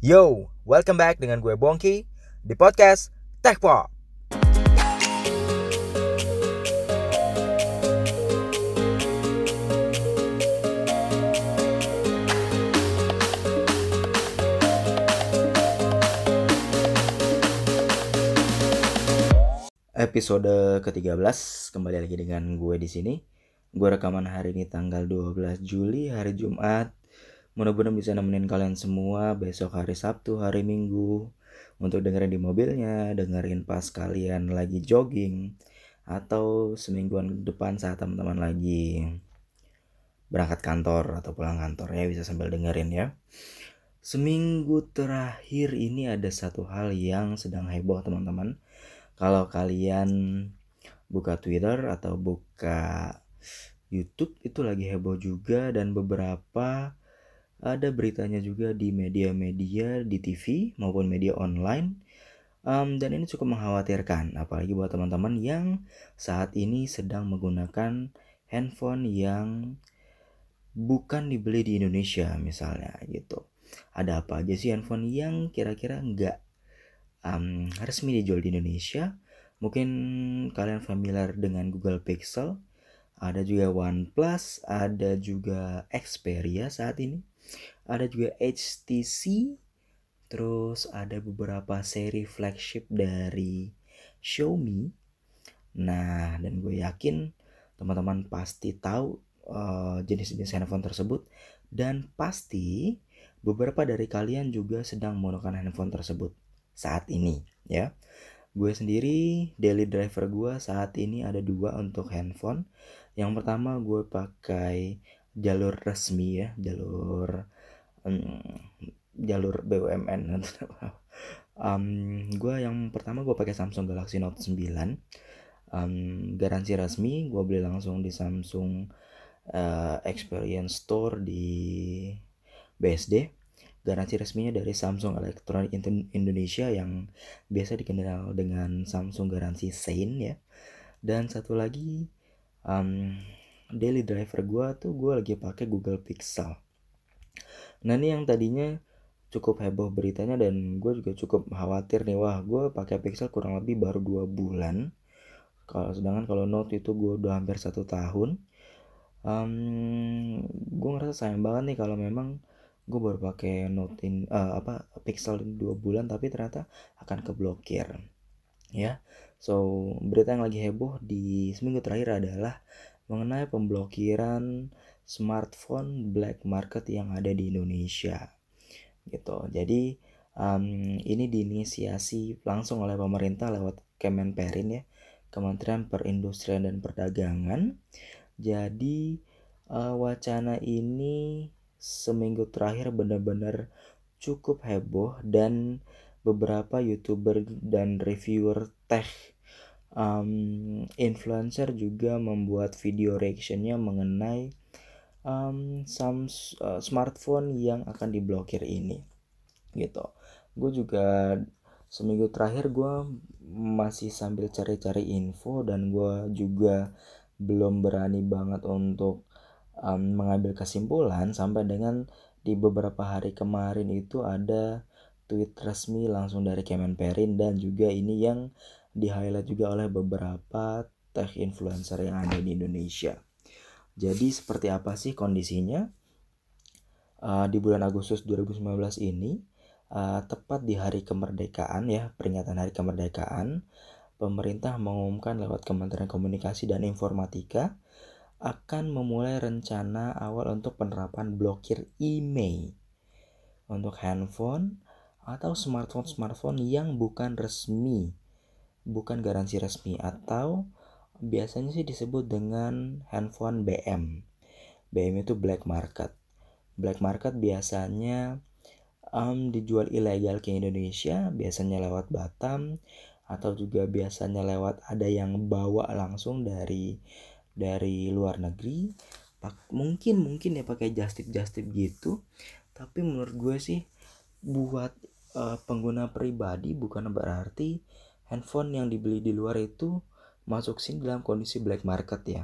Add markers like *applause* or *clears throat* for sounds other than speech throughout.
Yo, welcome back dengan gue Bongki di podcast Tech Pop. Episode ke-13 kembali lagi dengan gue di sini. Gue rekaman hari ini tanggal 12 Juli, hari Jumat. Mudah-mudahan bisa nemenin kalian semua besok hari Sabtu, hari Minggu untuk dengerin di mobilnya, dengerin pas kalian lagi jogging atau semingguan depan saat teman-teman lagi berangkat kantor atau pulang kantor ya bisa sambil dengerin ya. Seminggu terakhir ini ada satu hal yang sedang heboh teman-teman kalau kalian buka Twitter atau buka YouTube itu lagi heboh juga dan beberapa ada beritanya juga di media-media di TV maupun media online um, dan ini cukup mengkhawatirkan apalagi buat teman-teman yang saat ini sedang menggunakan handphone yang bukan dibeli di Indonesia misalnya gitu ada apa aja sih handphone yang kira-kira nggak um, resmi dijual di Indonesia. Mungkin kalian familiar dengan Google Pixel. Ada juga OnePlus, ada juga Xperia saat ini. Ada juga HTC. Terus ada beberapa seri flagship dari Xiaomi. Nah, dan gue yakin teman-teman pasti tahu uh, jenis-jenis handphone tersebut dan pasti beberapa dari kalian juga sedang menggunakan handphone tersebut saat ini ya gue sendiri daily driver gue saat ini ada dua untuk handphone yang pertama gue pakai jalur resmi ya jalur um, jalur BUMN um, *laughs* gue yang pertama gue pakai Samsung Galaxy Note 9 um, garansi resmi gue beli langsung di Samsung uh, Experience Store di BSD garansi resminya dari Samsung Electronic Indonesia yang biasa dikenal dengan Samsung garansi Sein ya. Dan satu lagi um, daily driver gue tuh gue lagi pakai Google Pixel. Nah ini yang tadinya cukup heboh beritanya dan gue juga cukup khawatir nih. Wah gue pakai Pixel kurang lebih baru dua bulan. Kalau sedangkan kalau Note itu gue udah hampir satu tahun. Um, gue ngerasa sayang banget nih kalau memang gue baru pakai Note in uh, apa Pixel dua bulan tapi ternyata akan keblokir. Ya so berita yang lagi heboh di seminggu terakhir adalah mengenai pemblokiran smartphone black market yang ada di Indonesia. Gitu. Jadi um, ini diinisiasi langsung oleh pemerintah lewat Kemenperin ya Kementerian Perindustrian dan Perdagangan. Jadi uh, wacana ini seminggu terakhir benar-benar cukup heboh dan beberapa youtuber dan reviewer tech um, influencer juga membuat video reactionnya mengenai um, some uh, smartphone yang akan diblokir ini gitu. Gue juga seminggu terakhir gue masih sambil cari-cari info dan gue juga belum berani banget untuk um, mengambil kesimpulan sampai dengan di beberapa hari kemarin itu ada tweet resmi langsung dari Kemenperin dan juga ini yang di highlight juga oleh beberapa tech influencer yang ada di Indonesia. Jadi seperti apa sih kondisinya? Uh, di bulan Agustus 2019 ini uh, tepat di hari kemerdekaan ya peringatan hari kemerdekaan pemerintah mengumumkan lewat Kementerian Komunikasi dan Informatika akan memulai rencana awal untuk penerapan blokir email untuk handphone atau smartphone-smartphone yang bukan resmi, bukan garansi resmi atau biasanya sih disebut dengan handphone BM. BM itu black market. Black market biasanya um, dijual ilegal ke Indonesia, biasanya lewat Batam atau juga biasanya lewat ada yang bawa langsung dari dari luar negeri mungkin mungkin ya pakai just tip just tip gitu tapi menurut gue sih buat uh, pengguna pribadi bukan berarti handphone yang dibeli di luar itu masuk sini dalam kondisi black market ya.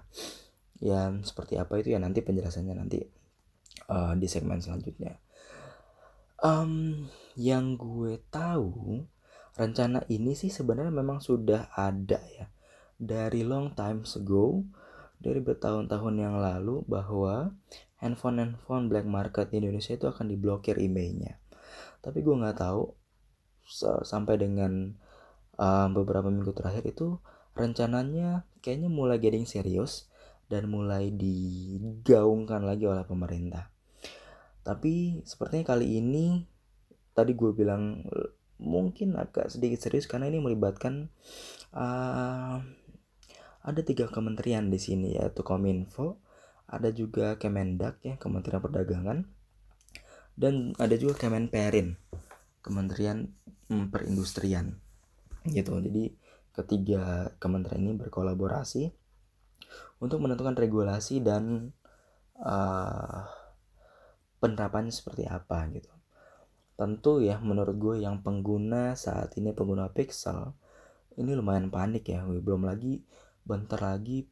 Yang seperti apa itu ya nanti penjelasannya nanti uh, di segmen selanjutnya. Um, yang gue tahu rencana ini sih sebenarnya memang sudah ada ya. Dari long time ago dari bertahun-tahun yang lalu bahwa handphone-handphone black market di Indonesia itu akan diblokir emailnya. Tapi gue nggak tahu sampai dengan um, beberapa minggu terakhir itu rencananya kayaknya mulai getting serius dan mulai digaungkan lagi oleh pemerintah. Tapi sepertinya kali ini tadi gue bilang mungkin agak sedikit serius karena ini melibatkan uh, ada tiga kementerian di sini yaitu Kominfo, ada juga Kemendak ya Kementerian Perdagangan, dan ada juga Kemenperin Kementerian Perindustrian gitu. Jadi ketiga kementerian ini berkolaborasi untuk menentukan regulasi dan uh, penerapannya seperti apa gitu. Tentu ya menurut gue yang pengguna saat ini pengguna Pixel ini lumayan panik ya. Belum lagi bentar lagi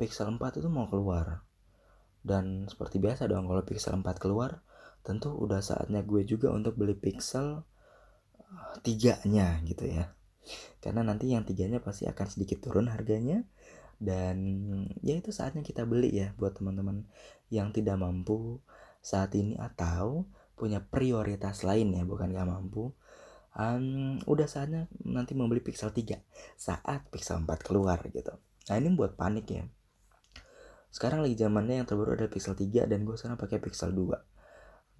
Pixel 4 itu mau keluar. Dan seperti biasa dong kalau Pixel 4 keluar tentu udah saatnya gue juga untuk beli Pixel eh, tiganya gitu ya. Karena nanti yang tiganya pasti akan sedikit turun harganya. Dan ya itu saatnya kita beli ya buat teman-teman yang tidak mampu saat ini atau punya prioritas lain ya bukan gak mampu. Um, udah saatnya nanti membeli Pixel 3 saat Pixel 4 keluar gitu. Nah ini buat panik ya. Sekarang lagi zamannya yang terbaru ada Pixel 3 dan gue sekarang pakai Pixel 2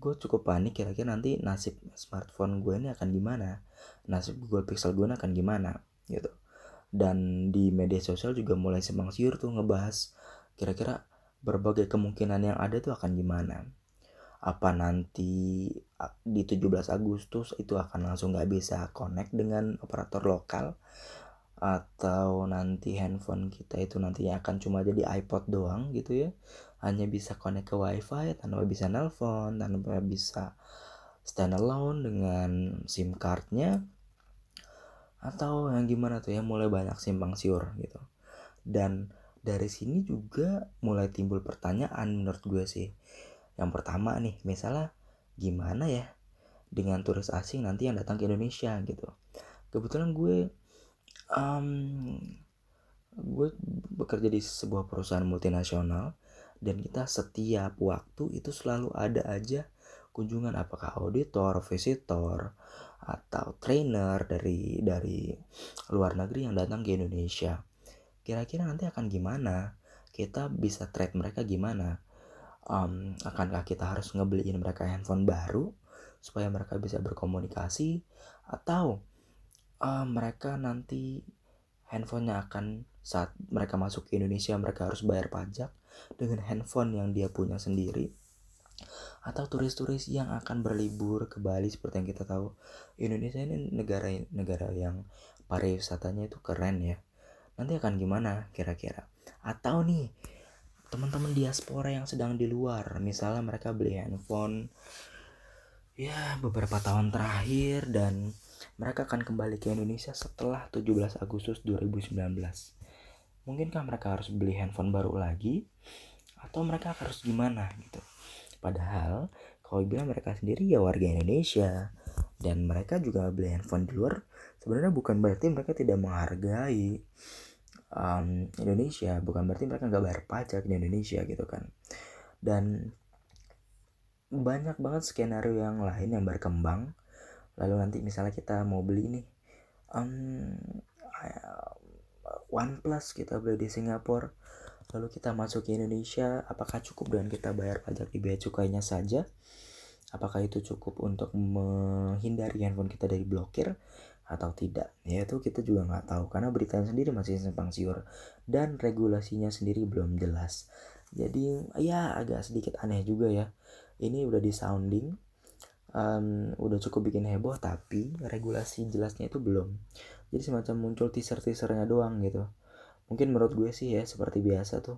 gue cukup panik kira-kira nanti nasib smartphone gue ini akan gimana? Nasib Google Pixel gue akan gimana? Gitu. Dan di media sosial juga mulai semang siur tuh ngebahas kira-kira berbagai kemungkinan yang ada tuh akan gimana. Apa nanti di 17 Agustus itu akan langsung nggak bisa connect dengan operator lokal? Atau nanti handphone kita itu nantinya akan cuma jadi iPod doang gitu ya hanya bisa connect ke wifi tanpa bisa nelpon tanpa bisa standalone dengan SIM cardnya atau yang gimana tuh ya mulai banyak simpang siur gitu dan dari sini juga mulai timbul pertanyaan menurut gue sih yang pertama nih, misalnya gimana ya dengan turis asing nanti yang datang ke Indonesia gitu. Kebetulan gue um, gue bekerja di sebuah perusahaan multinasional dan kita setiap waktu itu selalu ada aja kunjungan apakah auditor, visitor atau trainer dari dari luar negeri yang datang ke Indonesia. Kira-kira nanti akan gimana? Kita bisa trade mereka gimana? um, akankah kita harus ngebeliin mereka handphone baru supaya mereka bisa berkomunikasi atau um, mereka nanti handphonenya akan saat mereka masuk ke Indonesia mereka harus bayar pajak dengan handphone yang dia punya sendiri atau turis-turis yang akan berlibur ke Bali seperti yang kita tahu. Indonesia ini negara negara yang pariwisatanya itu keren ya. Nanti akan gimana kira-kira? Atau nih teman-teman diaspora yang sedang di luar misalnya mereka beli handphone ya beberapa tahun terakhir dan mereka akan kembali ke Indonesia setelah 17 Agustus 2019 mungkinkah mereka harus beli handphone baru lagi? Atau mereka harus gimana gitu? Padahal kalau bilang mereka sendiri ya warga Indonesia. Dan mereka juga beli handphone di luar sebenarnya bukan berarti mereka tidak menghargai um, Indonesia. Bukan berarti mereka nggak bayar pajak di Indonesia gitu kan. Dan banyak banget skenario yang lain yang berkembang. Lalu nanti misalnya kita mau beli nih um, OnePlus kita beli di Singapura. Lalu kita masuk ke Indonesia apakah cukup dengan kita bayar pajak di bea cukainya saja? Apakah itu cukup untuk menghindari handphone kita dari blokir atau tidak? Ya itu kita juga nggak tahu karena beritanya sendiri masih simpang siur. Dan regulasinya sendiri belum jelas. Jadi ya agak sedikit aneh juga ya. Ini udah di sounding um, udah cukup bikin heboh tapi regulasi jelasnya itu belum jadi semacam muncul teaser teasernya doang gitu. Mungkin menurut gue sih ya seperti biasa tuh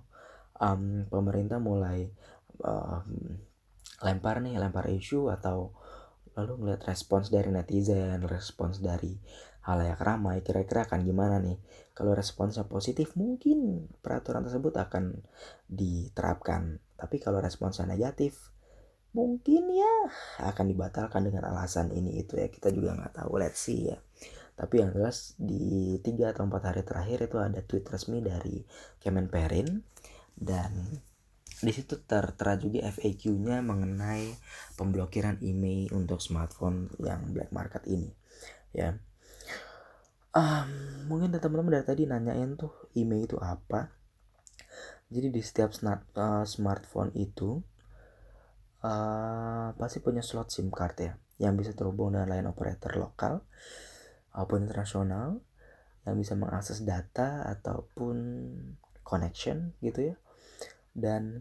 um, pemerintah mulai um, lempar nih lempar isu atau lalu ngeliat respons dari netizen respons dari halayak ramai kira-kira akan gimana nih? Kalau responsnya positif mungkin peraturan tersebut akan diterapkan. Tapi kalau responsnya negatif mungkin ya akan dibatalkan dengan alasan ini itu ya. Kita juga nggak tahu let's see ya tapi yang jelas di tiga atau empat hari terakhir itu ada tweet resmi dari Kemenperin dan di situ tertera juga FAQ-nya mengenai pemblokiran email untuk smartphone yang black market ini ya. Um, mungkin teman-teman dari tadi nanyain tuh email itu apa. Jadi di setiap smart, uh, smartphone itu uh, pasti punya slot SIM card ya yang bisa terhubung dengan line operator lokal maupun internasional yang bisa mengakses data ataupun connection gitu ya. Dan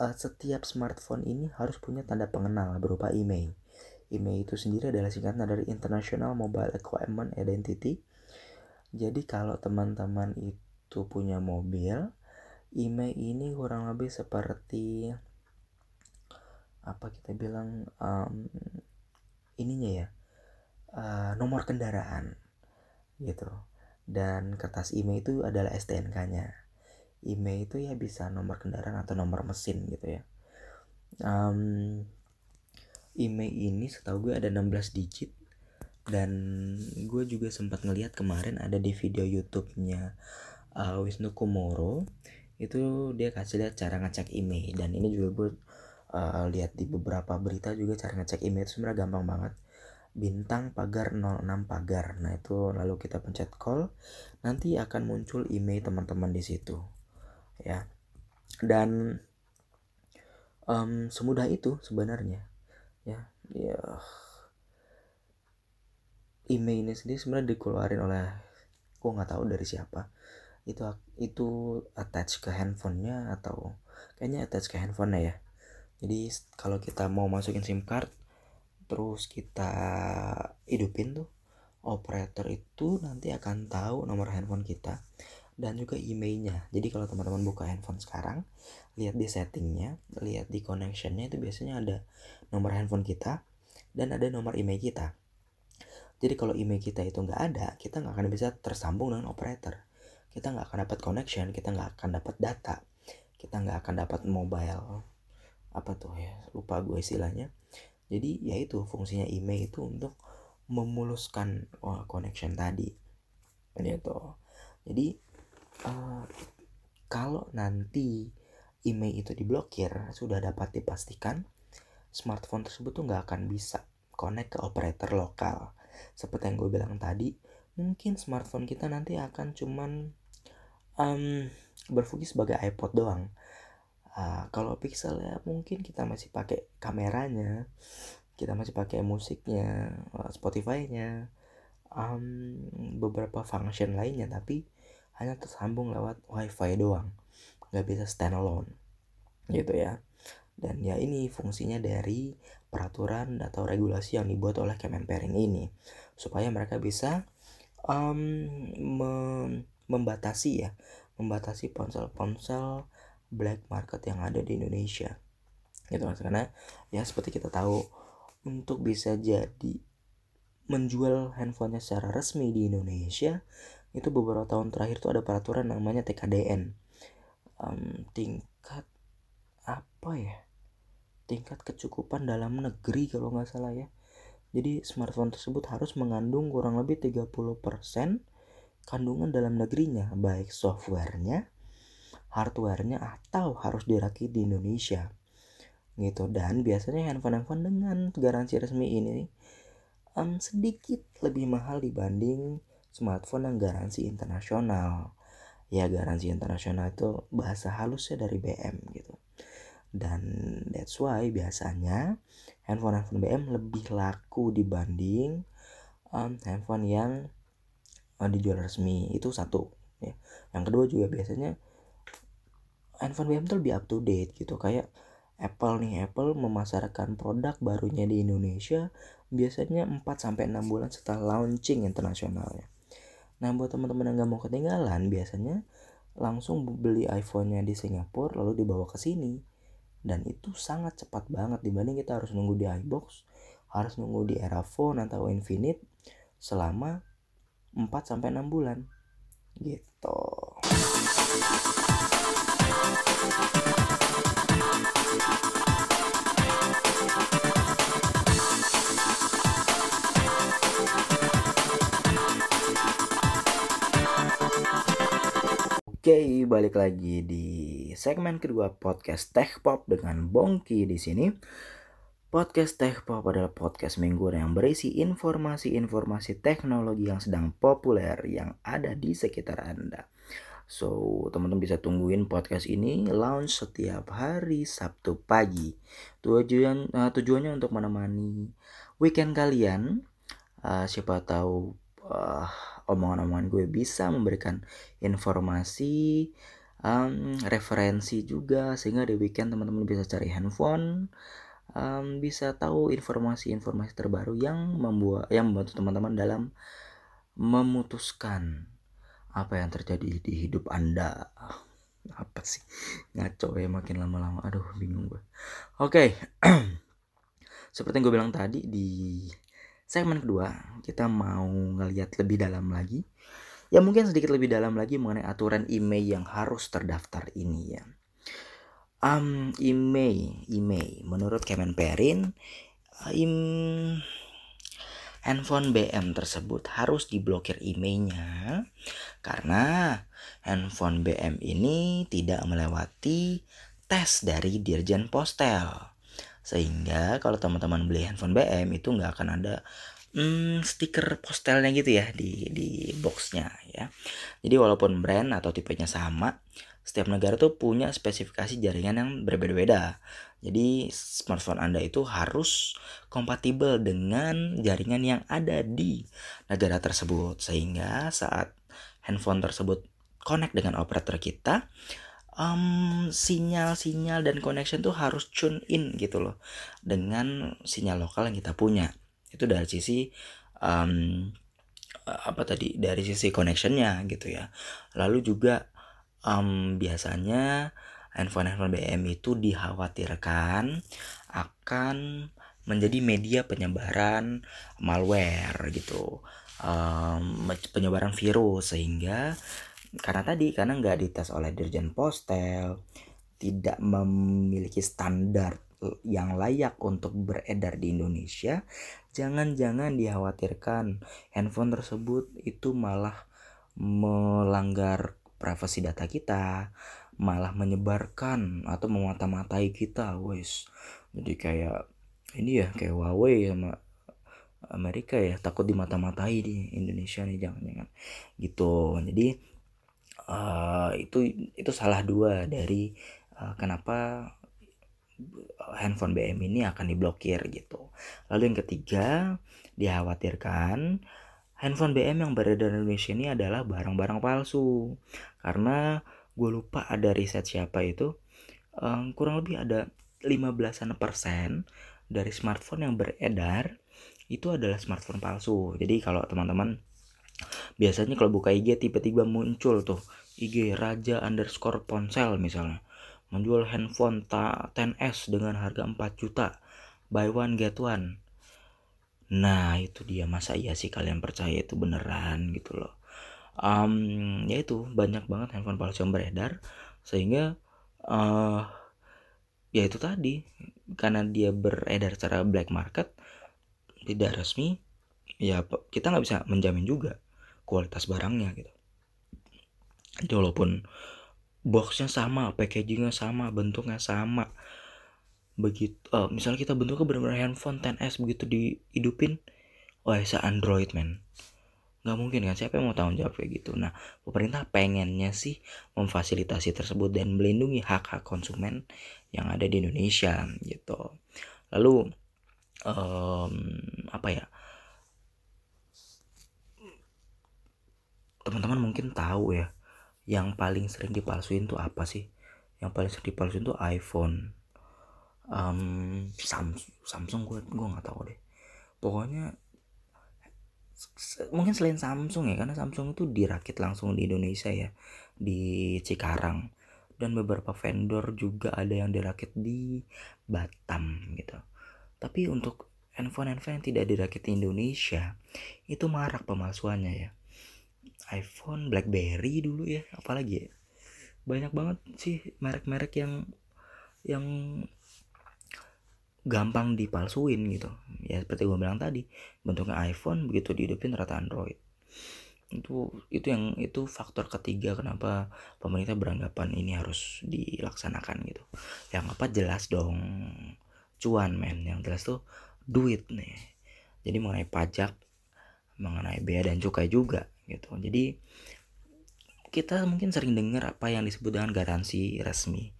uh, setiap smartphone ini harus punya tanda pengenal berupa email. Email itu sendiri adalah singkatan dari International Mobile Equipment Identity. Jadi kalau teman-teman itu punya mobil email ini kurang lebih seperti apa kita bilang um, ininya ya uh, nomor kendaraan gitu. Dan kertas IMEI itu adalah STNK-nya IMEI itu ya bisa nomor kendaraan atau nomor mesin gitu ya. Um, IMEI ini setahu gue ada 16 digit. Dan gue juga sempat ngelihat kemarin ada di video YouTube-nya uh, Wisnu Kumoro. Itu dia kasih lihat cara ngecek email dan ini juga gue uh, lihat di beberapa berita juga cara ngecek email itu sebenarnya gampang banget bintang pagar 06 pagar. Nah, itu lalu kita pencet call, nanti akan muncul email teman-teman di situ. Ya. Dan um, semudah itu sebenarnya. Ya, ya. Email ini sendiri sebenarnya dikeluarin oleh gua nggak tahu dari siapa. Itu itu attach ke handphonenya atau kayaknya attach ke handphonenya ya. Jadi kalau kita mau masukin SIM card terus kita hidupin tuh operator itu nanti akan tahu nomor handphone kita dan juga emailnya. Jadi kalau teman-teman buka handphone sekarang lihat di settingnya lihat di connectionnya itu biasanya ada nomor handphone kita dan ada nomor email kita. Jadi kalau email kita itu nggak ada kita nggak akan bisa tersambung dengan operator. Kita nggak akan dapat connection kita nggak akan dapat data kita nggak akan dapat mobile. Apa tuh ya lupa gue istilahnya jadi ya itu fungsinya email itu untuk memuluskan oh, connection tadi. Gitu jadi uh, kalau nanti email itu diblokir sudah dapat dipastikan smartphone tersebut tuh nggak akan bisa connect ke operator lokal. Seperti yang gue bilang tadi mungkin smartphone kita nanti akan cuman um, berfungsi sebagai iPod doang Uh, kalau pixel ya mungkin kita masih pakai kameranya, kita masih pakai musiknya, uh, Spotify-nya, um, beberapa function lainnya, tapi hanya tersambung lewat WiFi doang, nggak bisa standalone, gitu ya. Dan ya ini fungsinya dari peraturan atau regulasi yang dibuat oleh Kemenperin ini, supaya mereka bisa um, mem membatasi ya, membatasi ponsel-ponsel black market yang ada di Indonesia. Gitu mas karena ya seperti kita tahu untuk bisa jadi menjual handphonenya secara resmi di Indonesia itu beberapa tahun terakhir tuh ada peraturan namanya TKDN um, tingkat apa ya? Tingkat kecukupan dalam negeri kalau nggak salah ya. Jadi smartphone tersebut harus mengandung kurang lebih 30% kandungan dalam negerinya baik softwarenya hardwarenya atau harus dirakit di Indonesia gitu. Dan biasanya handphone-handphone dengan garansi resmi ini um, sedikit lebih mahal dibanding smartphone yang garansi internasional. Ya garansi internasional itu bahasa halusnya dari BM gitu. Dan that's why biasanya handphone-handphone BM lebih laku dibanding um, handphone yang uh, dijual resmi. Itu satu ya. Yang kedua juga biasanya handphone BM tuh lebih up to date gitu kayak Apple nih Apple memasarkan produk barunya di Indonesia biasanya 4 sampai 6 bulan setelah launching internasionalnya. Nah, buat teman-teman yang gak mau ketinggalan, biasanya langsung beli iPhone-nya di Singapura lalu dibawa ke sini. Dan itu sangat cepat banget dibanding kita harus nunggu di iBox, harus nunggu di era phone atau Infinite selama 4 sampai 6 bulan. Gitu. Oke, balik lagi di segmen kedua podcast Tech Pop dengan Bongki di sini. Podcast Tech Pop adalah podcast mingguan yang berisi informasi-informasi teknologi yang sedang populer yang ada di sekitar Anda. So, teman-teman bisa tungguin podcast ini launch setiap hari Sabtu pagi. Tujuan uh, tujuannya untuk menemani weekend kalian. Uh, siapa tahu uh, omongan-omongan gue bisa memberikan informasi, um, referensi juga sehingga di weekend teman-teman bisa cari handphone um, bisa tahu informasi-informasi terbaru yang membuat yang membantu teman-teman dalam memutuskan apa yang terjadi di hidup anda. *laughs* Apa sih? Ngaco ya makin lama-lama. Aduh bingung gue. Oke. Okay. *clears throat* seperti yang gue bilang tadi di segmen kedua kita mau ngeliat lebih dalam lagi. Ya mungkin sedikit lebih dalam lagi mengenai aturan email yang harus terdaftar ini ya. Um, email email. Menurut Kemenperin im, handphone BM tersebut harus diblokir emailnya karena handphone BM ini tidak melewati tes dari Dirjen Postel sehingga kalau teman-teman beli handphone BM itu nggak akan ada hmm, stiker postelnya gitu ya di di boxnya ya jadi walaupun brand atau tipenya sama setiap negara tuh punya spesifikasi jaringan yang berbeda-beda. Jadi smartphone Anda itu harus kompatibel dengan jaringan yang ada di negara tersebut sehingga saat handphone tersebut connect dengan operator kita um, sinyal-sinyal dan connection tuh harus tune in gitu loh dengan sinyal lokal yang kita punya. Itu dari sisi um, apa tadi dari sisi connectionnya gitu ya. Lalu juga um, biasanya handphone-handphone BM itu dikhawatirkan akan menjadi media penyebaran malware gitu um, penyebaran virus sehingga karena tadi karena nggak dites oleh Dirjen Postel tidak memiliki standar yang layak untuk beredar di Indonesia jangan-jangan dikhawatirkan handphone tersebut itu malah melanggar privasi data kita malah menyebarkan atau memata-matai kita wes. Jadi kayak ini ya kayak Huawei sama Amerika ya takut dimata-matai di Indonesia nih jangan-jangan. Gitu. Jadi uh, itu itu salah dua dari uh, kenapa handphone BM ini akan diblokir gitu. Lalu yang ketiga dikhawatirkan handphone BM yang beredar di Indonesia ini adalah barang-barang palsu. Karena gue lupa ada riset siapa itu um, kurang lebih ada 15an persen dari smartphone yang beredar itu adalah smartphone palsu. Jadi kalau teman-teman biasanya kalau buka IG tiba-tiba muncul tuh IG Raja underscore ponsel misalnya. Menjual handphone 10s dengan harga 4 juta. Buy one get one. Nah itu dia. Masa iya sih kalian percaya itu beneran gitu loh. Um, ya itu banyak banget handphone palsu yang beredar. Sehingga uh, ya itu tadi. Karena dia beredar secara black market tidak resmi ya kita nggak bisa menjamin juga kualitas barangnya gitu. Jadi walaupun boxnya sama, packagingnya sama, bentuknya sama, begitu uh, misalnya kita bentuknya benar-benar handphone 10s begitu dihidupin ya Android man nggak mungkin kan siapa yang mau tanggung jawab kayak gitu? Nah pemerintah pengennya sih memfasilitasi tersebut dan melindungi hak-hak konsumen yang ada di Indonesia gitu. Lalu um, apa ya teman-teman mungkin tahu ya yang paling sering dipalsuin tuh apa sih? Yang paling sering dipalsuin tuh iPhone. Um, Samsung Samsung gue gue nggak tahu deh. Pokoknya mungkin selain Samsung ya karena Samsung itu dirakit langsung di Indonesia ya di Cikarang. Dan beberapa vendor juga ada yang dirakit di Batam gitu. Tapi untuk handphone-handphone yang tidak dirakit di Indonesia itu marak pemalsuannya ya iPhone, BlackBerry dulu ya apalagi ya. Banyak banget sih merek-merek yang yang gampang dipalsuin gitu. Ya seperti gue bilang tadi bentuknya iPhone begitu dihidupin rata Android. Itu itu yang itu faktor ketiga kenapa pemerintah beranggapan ini harus dilaksanakan gitu. Yang apa jelas dong cuan men. Yang jelas tuh duit nih. Jadi mengenai pajak mengenai bea dan cukai juga gitu. Jadi kita mungkin sering dengar apa yang disebut dengan garansi resmi.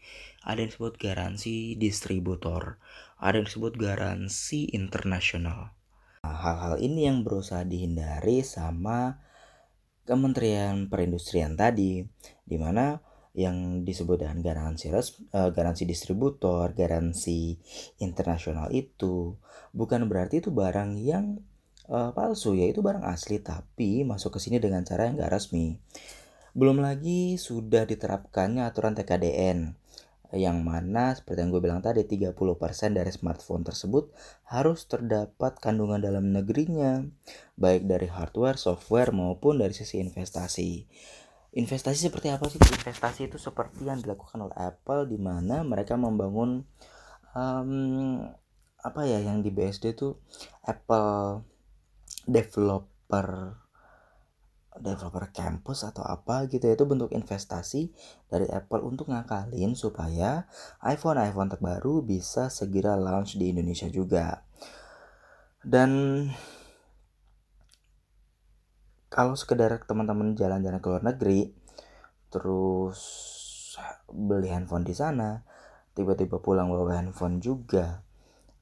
Ada yang disebut garansi distributor. Ada yang disebut garansi internasional. Nah, hal-hal ini yang berusaha dihindari sama Kementerian Perindustrian tadi, di mana yang disebut dengan garansi res, uh, garansi distributor, garansi internasional itu bukan berarti itu barang yang uh, palsu ya itu barang asli tapi masuk ke sini dengan cara yang gak resmi. Belum lagi sudah diterapkannya aturan TKDN yang mana seperti yang gue bilang tadi 30% dari smartphone tersebut harus terdapat kandungan dalam negerinya baik dari hardware, software maupun dari sisi investasi. Investasi seperti apa sih? Investasi itu seperti yang dilakukan oleh Apple di mana mereka membangun um, apa ya yang di BSD itu Apple Developer developer campus atau apa gitu ya itu bentuk investasi dari Apple untuk ngakalin supaya iPhone-iPhone terbaru bisa segera launch di Indonesia juga. Dan kalau sekedar teman-teman jalan-jalan ke luar negeri terus beli handphone di sana, tiba-tiba pulang bawa handphone juga.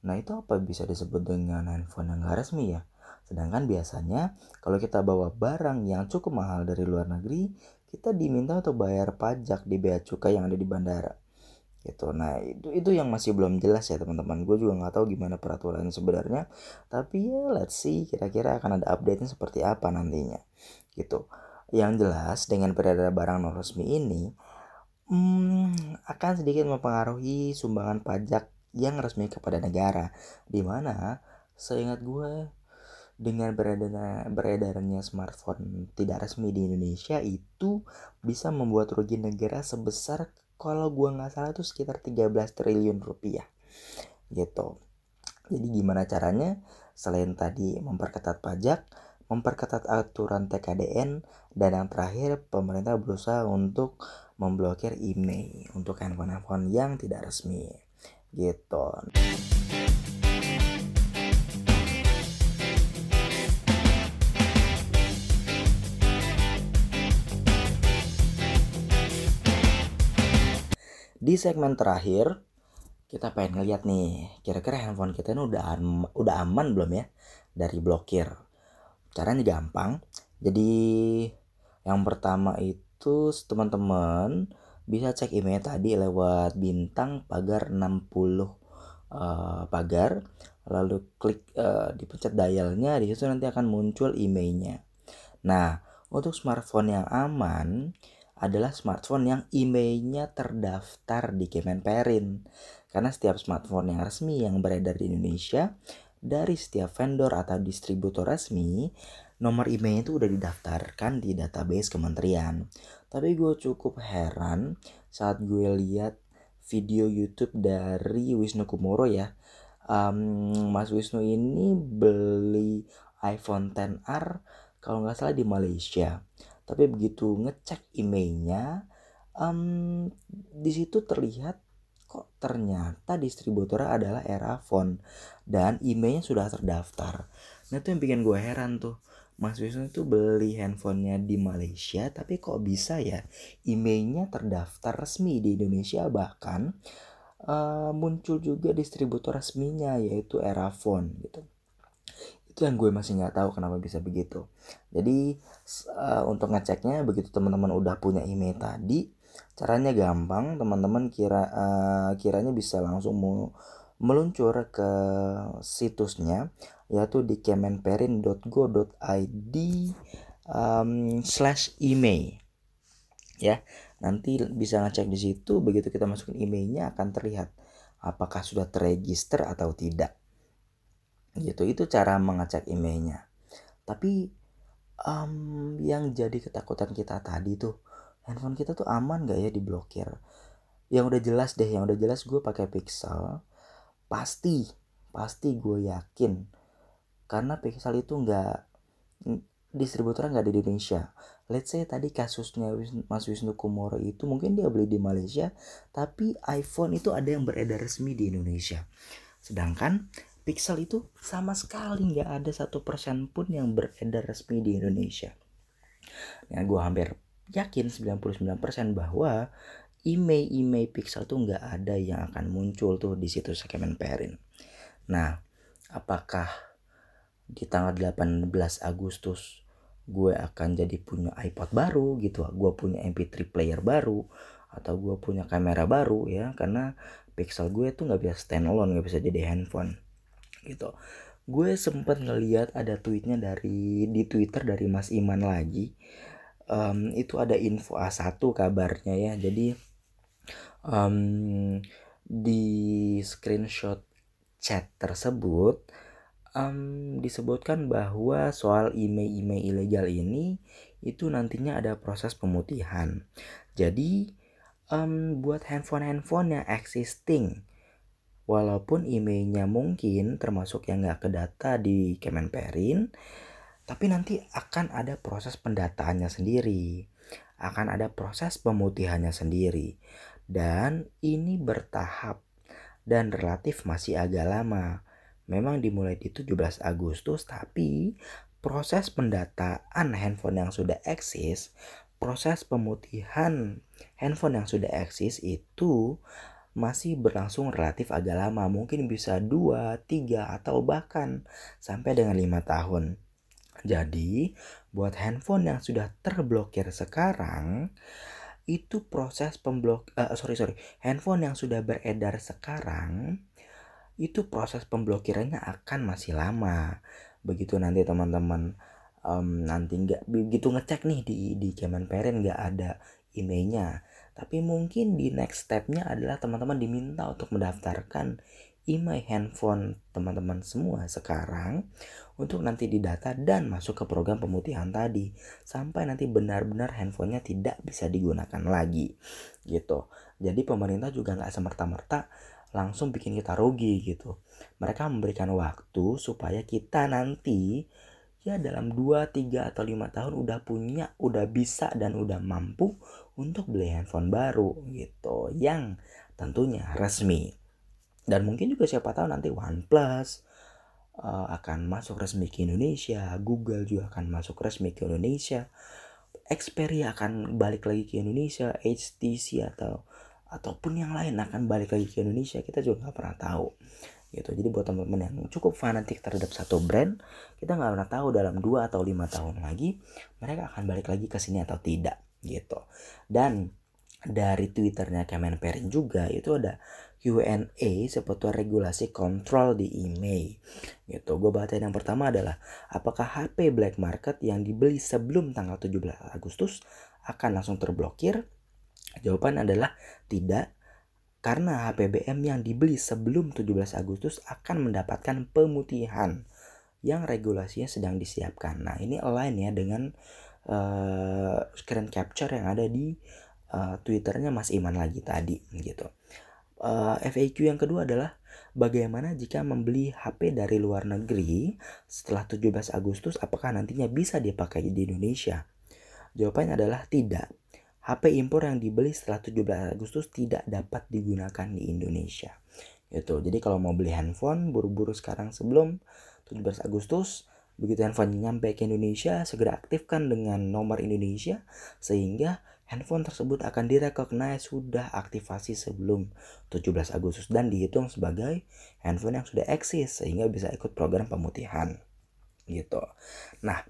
Nah, itu apa bisa disebut dengan handphone yang gak resmi ya? Sedangkan biasanya kalau kita bawa barang yang cukup mahal dari luar negeri, kita diminta untuk bayar pajak di bea cukai yang ada di bandara. Gitu. Nah, itu itu yang masih belum jelas ya, teman-teman. Gue juga nggak tahu gimana peraturan sebenarnya. Tapi ya let's see kira-kira akan ada update-nya seperti apa nantinya. Gitu. Yang jelas dengan peredaran barang non resmi ini hmm, akan sedikit mempengaruhi sumbangan pajak yang resmi kepada negara. Di mana seingat gue dengan beredarnya, beredarannya smartphone tidak resmi di Indonesia itu bisa membuat rugi negara sebesar kalau gua nggak salah itu sekitar 13 triliun rupiah. Gitu. Jadi gimana caranya? Selain tadi memperketat pajak memperketat aturan TKDN dan yang terakhir pemerintah berusaha untuk memblokir email untuk handphone-handphone yang tidak resmi. Gitu. Di segmen terakhir kita pengen ngeliat nih kira-kira handphone kita ini udah udah aman belum ya dari blokir? Caranya gampang. Jadi yang pertama itu teman-teman bisa cek email tadi lewat bintang pagar 60 uh, eh, pagar lalu klik uh, dipencet dialnya di situ nanti akan muncul emailnya. Nah untuk smartphone yang aman adalah smartphone yang emailnya terdaftar di Kemenperin. Karena setiap smartphone yang resmi yang beredar di Indonesia dari setiap vendor atau distributor resmi, nomor emailnya itu udah didaftarkan di database kementerian. Tapi gue cukup heran saat gue lihat video YouTube dari Wisnu Kumoro ya. Um, Mas Wisnu ini beli iPhone 10R kalau nggak salah di Malaysia tapi begitu ngecek emailnya um, di situ terlihat kok ternyata distributornya adalah Erafon dan emailnya sudah terdaftar. Nah itu yang bikin gue heran tuh. Mas Wisnu itu beli handphonenya di Malaysia tapi kok bisa ya emailnya terdaftar resmi di Indonesia? Bahkan uh, muncul juga distributor resminya yaitu Erafon gitu itu yang gue masih nggak tahu kenapa bisa begitu. Jadi uh, untuk ngeceknya begitu teman-teman udah punya email tadi caranya gampang. Teman-teman kira uh, kiranya bisa langsung meluncur ke situsnya yaitu di kemenperin.go.id um, slash email. Ya nanti bisa ngecek di situ. Begitu kita masukin emailnya akan terlihat apakah sudah terregister atau tidak gitu itu cara mengecek emailnya tapi um, yang jadi ketakutan kita tadi tuh handphone kita tuh aman gak ya diblokir yang udah jelas deh yang udah jelas gue pakai pixel pasti pasti gue yakin karena pixel itu nggak distributor nggak di Indonesia. Let's say tadi kasusnya Mas Wisnu Kumoro itu mungkin dia beli di Malaysia, tapi iPhone itu ada yang beredar resmi di Indonesia. Sedangkan Pixel itu sama sekali nggak ada satu persen pun yang beredar resmi di Indonesia. Nah, gue hampir yakin 99% bahwa email-email Pixel tuh nggak ada yang akan muncul tuh di situs Kemenperin. Nah, apakah di tanggal 18 Agustus gue akan jadi punya iPod baru gitu gue punya MP3 player baru atau gue punya kamera baru ya karena Pixel gue tuh nggak bisa standalone nggak bisa jadi handphone gitu. Gue sempat ngeliat ada tweetnya dari di Twitter dari Mas Iman lagi. Um, itu ada info A1 kabarnya ya. Jadi um, di screenshot chat tersebut um, disebutkan bahwa soal email-email ilegal ini itu nantinya ada proses pemutihan. Jadi um, buat handphone-handphone yang existing, walaupun emailnya mungkin termasuk yang nggak kedata di Kemenperin, tapi nanti akan ada proses pendataannya sendiri, akan ada proses pemutihannya sendiri, dan ini bertahap dan relatif masih agak lama. Memang dimulai di 17 Agustus tapi proses pendataan handphone yang sudah eksis, proses pemutihan handphone yang sudah eksis itu masih berlangsung relatif agak lama, mungkin bisa 2, 3 atau bahkan sampai dengan 5 tahun. Jadi, buat handphone yang sudah terblokir sekarang, itu proses pemblok uh, sorry sorry handphone yang sudah beredar sekarang itu proses pemblokirannya akan masih lama begitu nanti teman-teman um, nanti nggak begitu ngecek nih di di Kemenperin nggak ada emailnya tapi mungkin di next stepnya adalah teman-teman diminta untuk mendaftarkan email handphone teman-teman semua sekarang untuk nanti didata dan masuk ke program pemutihan tadi sampai nanti benar-benar handphonenya tidak bisa digunakan lagi gitu jadi pemerintah juga nggak semerta-merta langsung bikin kita rugi gitu. Mereka memberikan waktu supaya kita nanti ya dalam 2, 3 atau 5 tahun udah punya, udah bisa dan udah mampu untuk beli handphone baru gitu yang tentunya resmi. Dan mungkin juga siapa tahu nanti OnePlus uh, akan masuk resmi ke Indonesia, Google juga akan masuk resmi ke Indonesia. Xperia akan balik lagi ke Indonesia, HTC atau ataupun yang lain akan balik lagi ke Indonesia kita juga nggak pernah tahu gitu. Jadi buat teman-teman yang cukup fanatik terhadap satu brand kita nggak pernah tahu dalam dua atau lima tahun lagi mereka akan balik lagi ke sini atau tidak. Gitu. Dan dari twitternya Kemenperin juga itu ada Q&A seputar regulasi kontrol di email. Gitu. Gue bacain yang pertama adalah apakah HP black market yang dibeli sebelum tanggal 17 Agustus akan langsung terblokir? Jawaban adalah tidak karena HPBM yang dibeli sebelum 17 Agustus akan mendapatkan pemutihan yang regulasinya sedang disiapkan. Nah, ini align ya dengan uh, screen capture yang ada di uh, Twitternya Mas Iman lagi tadi gitu. Uh, eh, FAQ yang kedua adalah bagaimana jika membeli HP dari luar negeri setelah 17 Agustus apakah nantinya bisa dipakai di Indonesia? Jawabannya adalah tidak. HP impor yang dibeli setelah 17 Agustus tidak dapat digunakan di Indonesia. Gitu. Jadi kalau mau beli handphone buru-buru sekarang sebelum 17 Agustus, begitu handphone nyampe ke Indonesia, segera aktifkan dengan nomor Indonesia sehingga handphone tersebut akan direcognize sudah aktivasi sebelum 17 Agustus dan dihitung sebagai handphone yang sudah eksis sehingga bisa ikut program pemutihan gitu. Nah,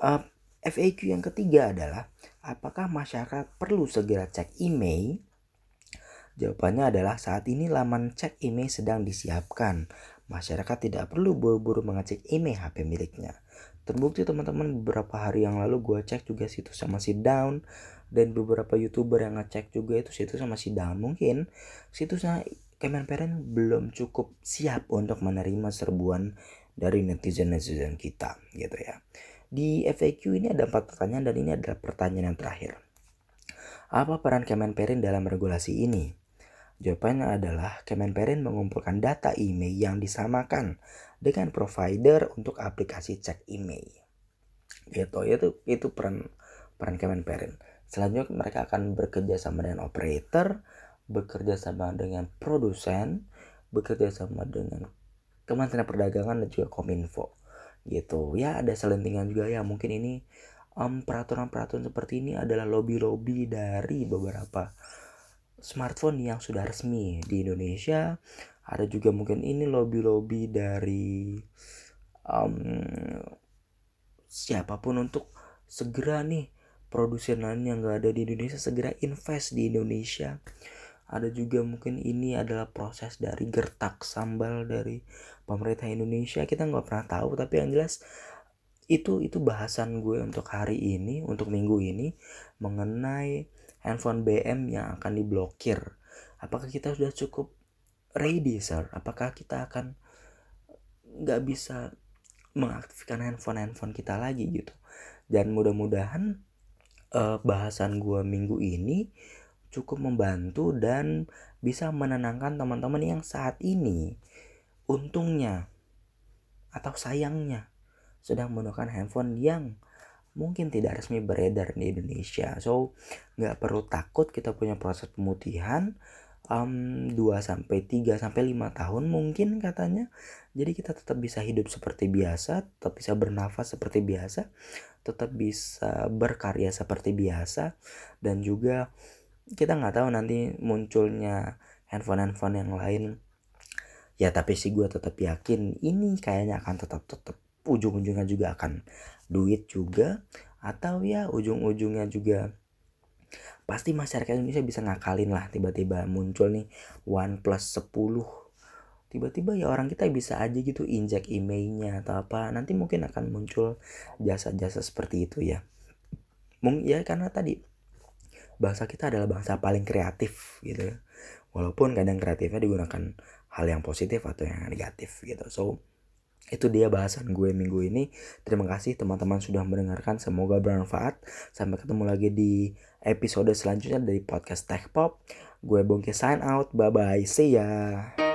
uh, FAQ yang ketiga adalah apakah masyarakat perlu segera cek email? Jawabannya adalah saat ini laman cek email sedang disiapkan. Masyarakat tidak perlu buru-buru mengecek email HP miliknya. Terbukti teman-teman beberapa hari yang lalu gue cek juga situsnya masih down dan beberapa youtuber yang ngecek juga itu situsnya masih down. Mungkin situsnya Kemenperin belum cukup siap untuk menerima serbuan dari netizen-netizen kita gitu ya. Di FAQ ini ada empat pertanyaan dan ini adalah pertanyaan yang terakhir. Apa peran Kemenperin dalam regulasi ini? Jawabannya adalah Kemenperin mengumpulkan data email yang disamakan dengan provider untuk aplikasi cek email. gitu itu itu peran peran Kemenperin selanjutnya mereka akan bekerja sama dengan operator bekerja sama dengan produsen bekerja sama dengan Kementerian Perdagangan dan juga Kominfo gitu. Ya ada selentingan juga ya. Mungkin ini um, peraturan-peraturan seperti ini adalah lobby-lobby dari beberapa smartphone yang sudah resmi di Indonesia. Ada juga mungkin ini lobby-lobby dari um, siapa pun untuk segera nih produsen lain yang gak ada di Indonesia segera invest di Indonesia ada juga mungkin ini adalah proses dari gertak sambal dari pemerintah Indonesia. Kita nggak pernah tahu tapi yang jelas itu itu bahasan gue untuk hari ini untuk minggu ini mengenai handphone BM yang akan diblokir. Apakah kita sudah cukup ready sir? Apakah kita akan nggak bisa mengaktifkan handphone handphone kita lagi gitu? Dan mudah-mudahan uh, bahasan gue minggu ini cukup membantu dan bisa menenangkan teman-teman yang saat ini untungnya atau sayangnya sedang menggunakan handphone yang mungkin tidak resmi beredar di Indonesia. So, nggak perlu takut kita punya proses pemutihan um, 2 sampai 3 sampai 5 tahun mungkin katanya. Jadi kita tetap bisa hidup seperti biasa, tetap bisa bernafas seperti biasa, tetap bisa berkarya seperti biasa dan juga kita nggak tahu nanti munculnya handphone-handphone yang lain. Ya tapi sih gue tetap yakin ini kayaknya akan tetap tetap ujung-ujungnya juga akan duit juga atau ya ujung-ujungnya juga pasti masyarakat Indonesia bisa ngakalin lah tiba-tiba muncul nih OnePlus 10 tiba-tiba ya orang kita bisa aja gitu injek emailnya atau apa nanti mungkin akan muncul jasa-jasa seperti itu ya mungkin ya karena tadi bangsa kita adalah bangsa paling kreatif gitu walaupun kadang kreatifnya digunakan hal yang positif atau yang negatif gitu so itu dia bahasan gue minggu ini. Terima kasih teman-teman sudah mendengarkan. Semoga bermanfaat. Sampai ketemu lagi di episode selanjutnya dari podcast Tech Pop. Gue Bongke sign out. Bye bye. See ya.